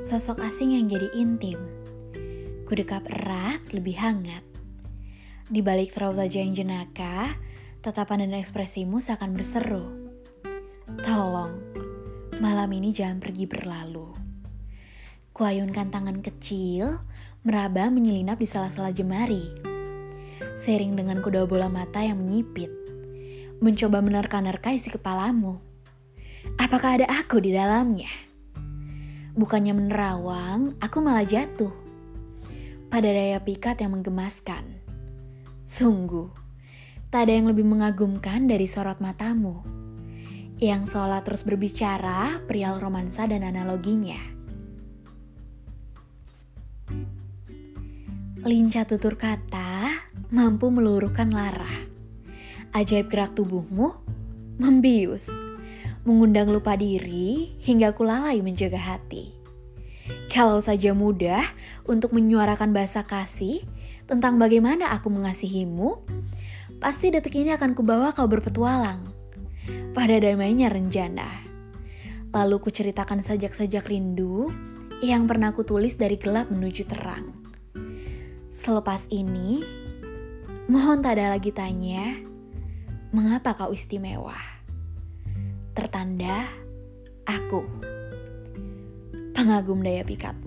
sosok asing yang jadi intim. Kudekap erat, lebih hangat. Di balik raut wajah yang jenaka, tatapan dan ekspresimu seakan berseru. Tolong, malam ini jangan pergi berlalu. Kuayunkan tangan kecil, meraba menyelinap di salah-salah jemari. Sering dengan kuda bola mata yang menyipit. Mencoba menerka-nerka isi kepalamu. Apakah ada aku di dalamnya? Bukannya menerawang, aku malah jatuh. Pada daya pikat yang menggemaskan. Sungguh, tak ada yang lebih mengagumkan dari sorot matamu. Yang seolah terus berbicara perihal romansa dan analoginya. Lincah tutur kata mampu meluruhkan lara. Ajaib gerak tubuhmu membius, mengundang lupa diri hingga kulalai menjaga hati. Kalau saja mudah untuk menyuarakan bahasa kasih tentang bagaimana aku mengasihimu, pasti detik ini akan kubawa kau berpetualang. Pada damainya renjana. Lalu kuceritakan sajak-sajak rindu yang pernah kutulis dari gelap menuju terang. Selepas ini, mohon tak ada lagi tanya, mengapa kau istimewa? Tertanda, aku, pengagum daya pikatmu.